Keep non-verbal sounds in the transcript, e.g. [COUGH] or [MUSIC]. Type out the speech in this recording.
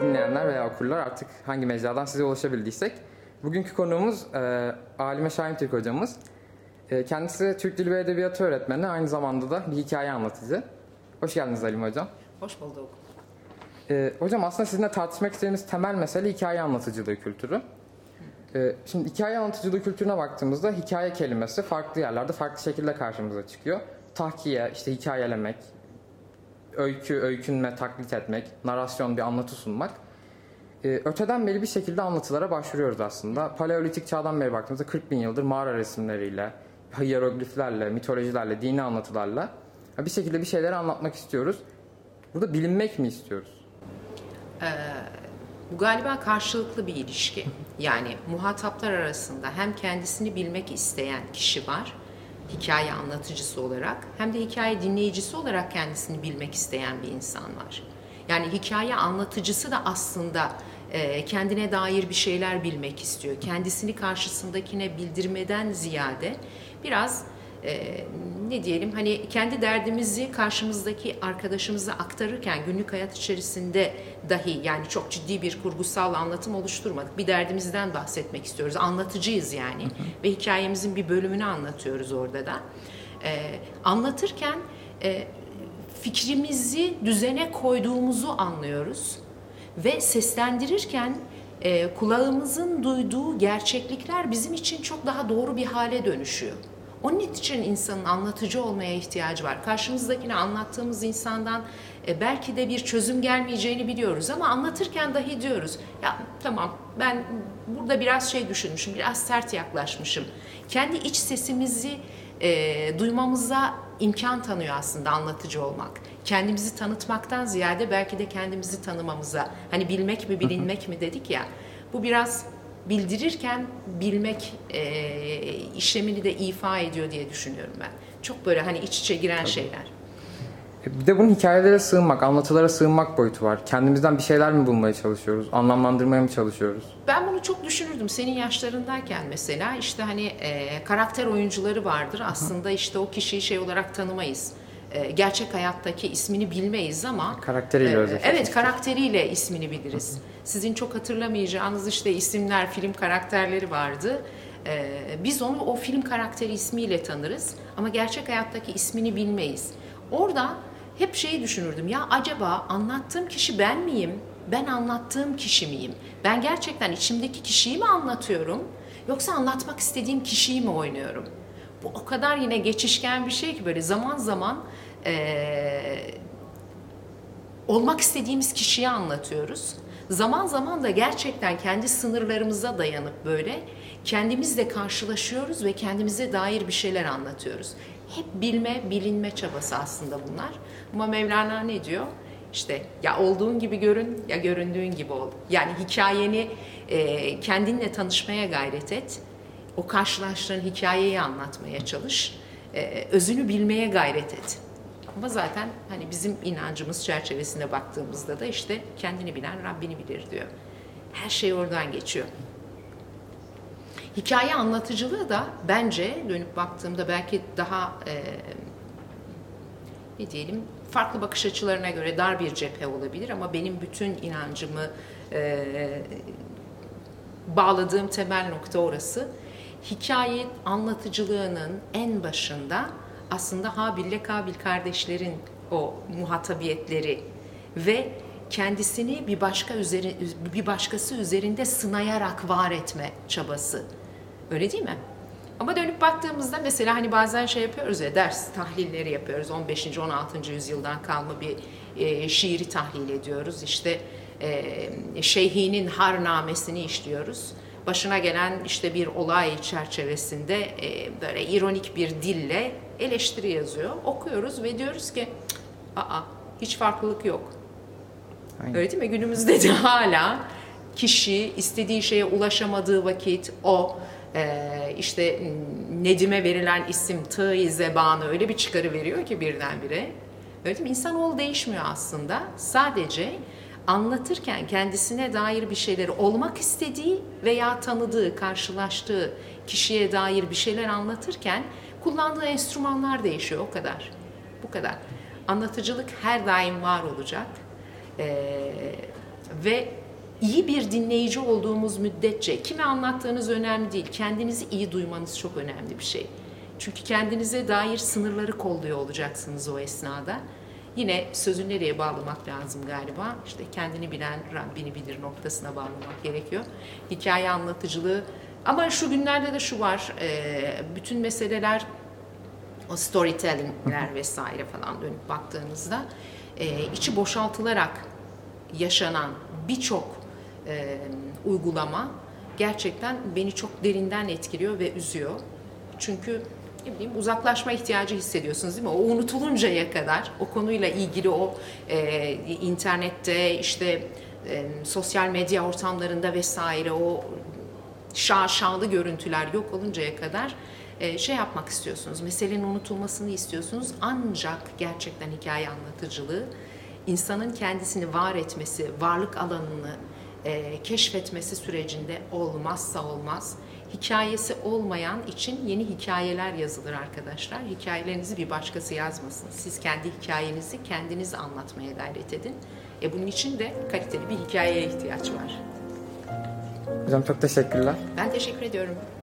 dinleyenler veya okurlar artık hangi mecradan size ulaşabildiysek. Bugünkü konuğumuz e, Alime Şahin Türk hocamız. E, kendisi Türk Dili ve Edebiyatı öğretmeni, aynı zamanda da bir hikaye anlatıcı. Hoş geldiniz Halim Hocam. Hoş bulduk. E, hocam aslında sizinle tartışmak istediğimiz temel mesele hikaye anlatıcılığı kültürü. E, şimdi hikaye anlatıcılığı kültürüne baktığımızda hikaye kelimesi farklı yerlerde farklı şekilde karşımıza çıkıyor. Tahkiye, işte hikayelemek, öykü, öykünme, taklit etmek, narasyon bir anlatı sunmak. Ee, öteden beri bir şekilde anlatılara başvuruyoruz aslında. Paleolitik çağdan beri baktığımızda 40 bin yıldır mağara resimleriyle, hierogliflerle, mitolojilerle, dini anlatılarla bir şekilde bir şeyleri anlatmak istiyoruz. Burada bilinmek mi istiyoruz? Bu galiba karşılıklı bir ilişki. Yani muhataplar arasında hem kendisini bilmek isteyen kişi var, hikaye anlatıcısı olarak, hem de hikaye dinleyicisi olarak kendisini bilmek isteyen bir insan var. Yani hikaye anlatıcısı da aslında e, kendine dair bir şeyler bilmek istiyor. Kendisini karşısındakine bildirmeden ziyade biraz e, ne diyelim hani kendi derdimizi karşımızdaki arkadaşımıza aktarırken günlük hayat içerisinde dahi yani çok ciddi bir kurgusal anlatım oluşturmadık. Bir derdimizden bahsetmek istiyoruz. Anlatıcıyız yani ve hikayemizin bir bölümünü anlatıyoruz orada da. E, anlatırken e, fikrimizi düzene koyduğumuzu anlıyoruz ve seslendirirken e, kulağımızın duyduğu gerçeklikler bizim için çok daha doğru bir hale dönüşüyor. Onun için insanın anlatıcı olmaya ihtiyacı var. Karşımızdakine anlattığımız insandan e, belki de bir çözüm gelmeyeceğini biliyoruz ama anlatırken dahi diyoruz ya tamam ben burada biraz şey düşünmüşüm, biraz sert yaklaşmışım. Kendi iç sesimizi e, duymamıza imkan tanıyor aslında anlatıcı olmak. Kendimizi tanıtmaktan ziyade belki de kendimizi tanımamıza, hani bilmek mi bilinmek mi dedik ya, bu biraz bildirirken bilmek e, işlemini de ifa ediyor diye düşünüyorum ben. Çok böyle hani iç içe giren şeyler. E, Bir de bunun hikayelere sığınmak, anlatılara sığınmak boyutu var. Kendimizden bir şeyler mi bulmaya çalışıyoruz? Anlamlandırmaya mı çalışıyoruz? Ben bunu çok düşünürdüm senin yaşlarındayken mesela işte hani e, karakter oyuncuları vardır aslında işte o kişiyi şey olarak tanımayız. E, gerçek hayattaki ismini bilmeyiz ama Karakteriyle e. Evet karakteriyle ismini biliriz. Sizin çok hatırlamayacağınız işte isimler, film karakterleri vardı. E, biz onu o film karakteri ismiyle tanırız ama gerçek hayattaki ismini bilmeyiz. Orada hep şeyi düşünürdüm ya acaba anlattığım kişi ben miyim? Ben anlattığım kişi miyim? Ben gerçekten içimdeki kişiyi mi anlatıyorum? Yoksa anlatmak istediğim kişiyi mi oynuyorum? Bu o kadar yine geçişken bir şey ki böyle zaman zaman eee, olmak istediğimiz kişiyi anlatıyoruz. Zaman zaman da gerçekten kendi sınırlarımıza dayanıp böyle kendimizle karşılaşıyoruz ve kendimize dair bir şeyler anlatıyoruz. Hep bilme, bilinme çabası aslında bunlar. Ama Mevlana ne diyor? İşte ya olduğun gibi görün ya göründüğün gibi ol. Yani hikayeni e, kendinle tanışmaya gayret et. O karşılaştığın hikayeyi anlatmaya çalış. E, özünü bilmeye gayret et. Ama zaten hani bizim inancımız çerçevesine baktığımızda da işte kendini bilen Rabbini bilir diyor. Her şey oradan geçiyor. Hikaye anlatıcılığı da bence dönüp baktığımda belki daha e, ne diyelim farklı bakış açılarına göre dar bir cephe olabilir ama benim bütün inancımı e, bağladığım temel nokta orası. Hikaye anlatıcılığının en başında aslında Habil ile Kabil kardeşlerin o muhatabiyetleri ve kendisini bir başka üzeri, bir başkası üzerinde sınayarak var etme çabası. Öyle değil mi? Ama dönüp baktığımızda mesela hani bazen şey yapıyoruz ya ders tahlilleri yapıyoruz. 15. 16. yüzyıldan kalma bir e, şiiri tahlil ediyoruz. İşte e, Şeyhi'nin harnamesini işliyoruz. Başına gelen işte bir olay çerçevesinde e, böyle ironik bir dille eleştiri yazıyor. Okuyoruz ve diyoruz ki "Cık, aa hiç farklılık yok. Aynen. Öyle değil mi? Günümüzde de [LAUGHS] hala kişi istediği şeye ulaşamadığı vakit o e, işte Nedim'e verilen isim tığ zebanı öyle bir çıkarı veriyor ki birdenbire. Öyle değil mi? İnsanoğlu değişmiyor aslında. Sadece anlatırken kendisine dair bir şeyleri olmak istediği veya tanıdığı, karşılaştığı kişiye dair bir şeyler anlatırken kullandığı enstrümanlar değişiyor o kadar. Bu kadar. Anlatıcılık her daim var olacak. Ee, ve iyi bir dinleyici olduğumuz müddetçe kime anlattığınız önemli değil. Kendinizi iyi duymanız çok önemli bir şey. Çünkü kendinize dair sınırları kolluyor olacaksınız o esnada. Yine sözü nereye bağlamak lazım galiba? İşte kendini bilen Rabbini bilir noktasına bağlamak gerekiyor. Hikaye anlatıcılığı ama şu günlerde de şu var, e, bütün meseleler o storytellingler vesaire falan dönüp baktığınızda e, içi boşaltılarak yaşanan birçok e, uygulama gerçekten beni çok derinden etkiliyor ve üzüyor. Çünkü ne bileyim uzaklaşma ihtiyacı hissediyorsunuz değil mi? O unutuluncaya kadar o konuyla ilgili o e, internette işte e, sosyal medya ortamlarında vesaire o şaşalı görüntüler yok oluncaya kadar e, şey yapmak istiyorsunuz. Meselenin unutulmasını istiyorsunuz. Ancak gerçekten hikaye anlatıcılığı insanın kendisini var etmesi, varlık alanını e, keşfetmesi sürecinde olmazsa olmaz. Hikayesi olmayan için yeni hikayeler yazılır arkadaşlar. Hikayelerinizi bir başkası yazmasın. Siz kendi hikayenizi kendiniz anlatmaya gayret edin. E bunun için de kaliteli bir hikayeye ihtiyaç var. Hocam çok teşekkürler. Ben teşekkür ediyorum.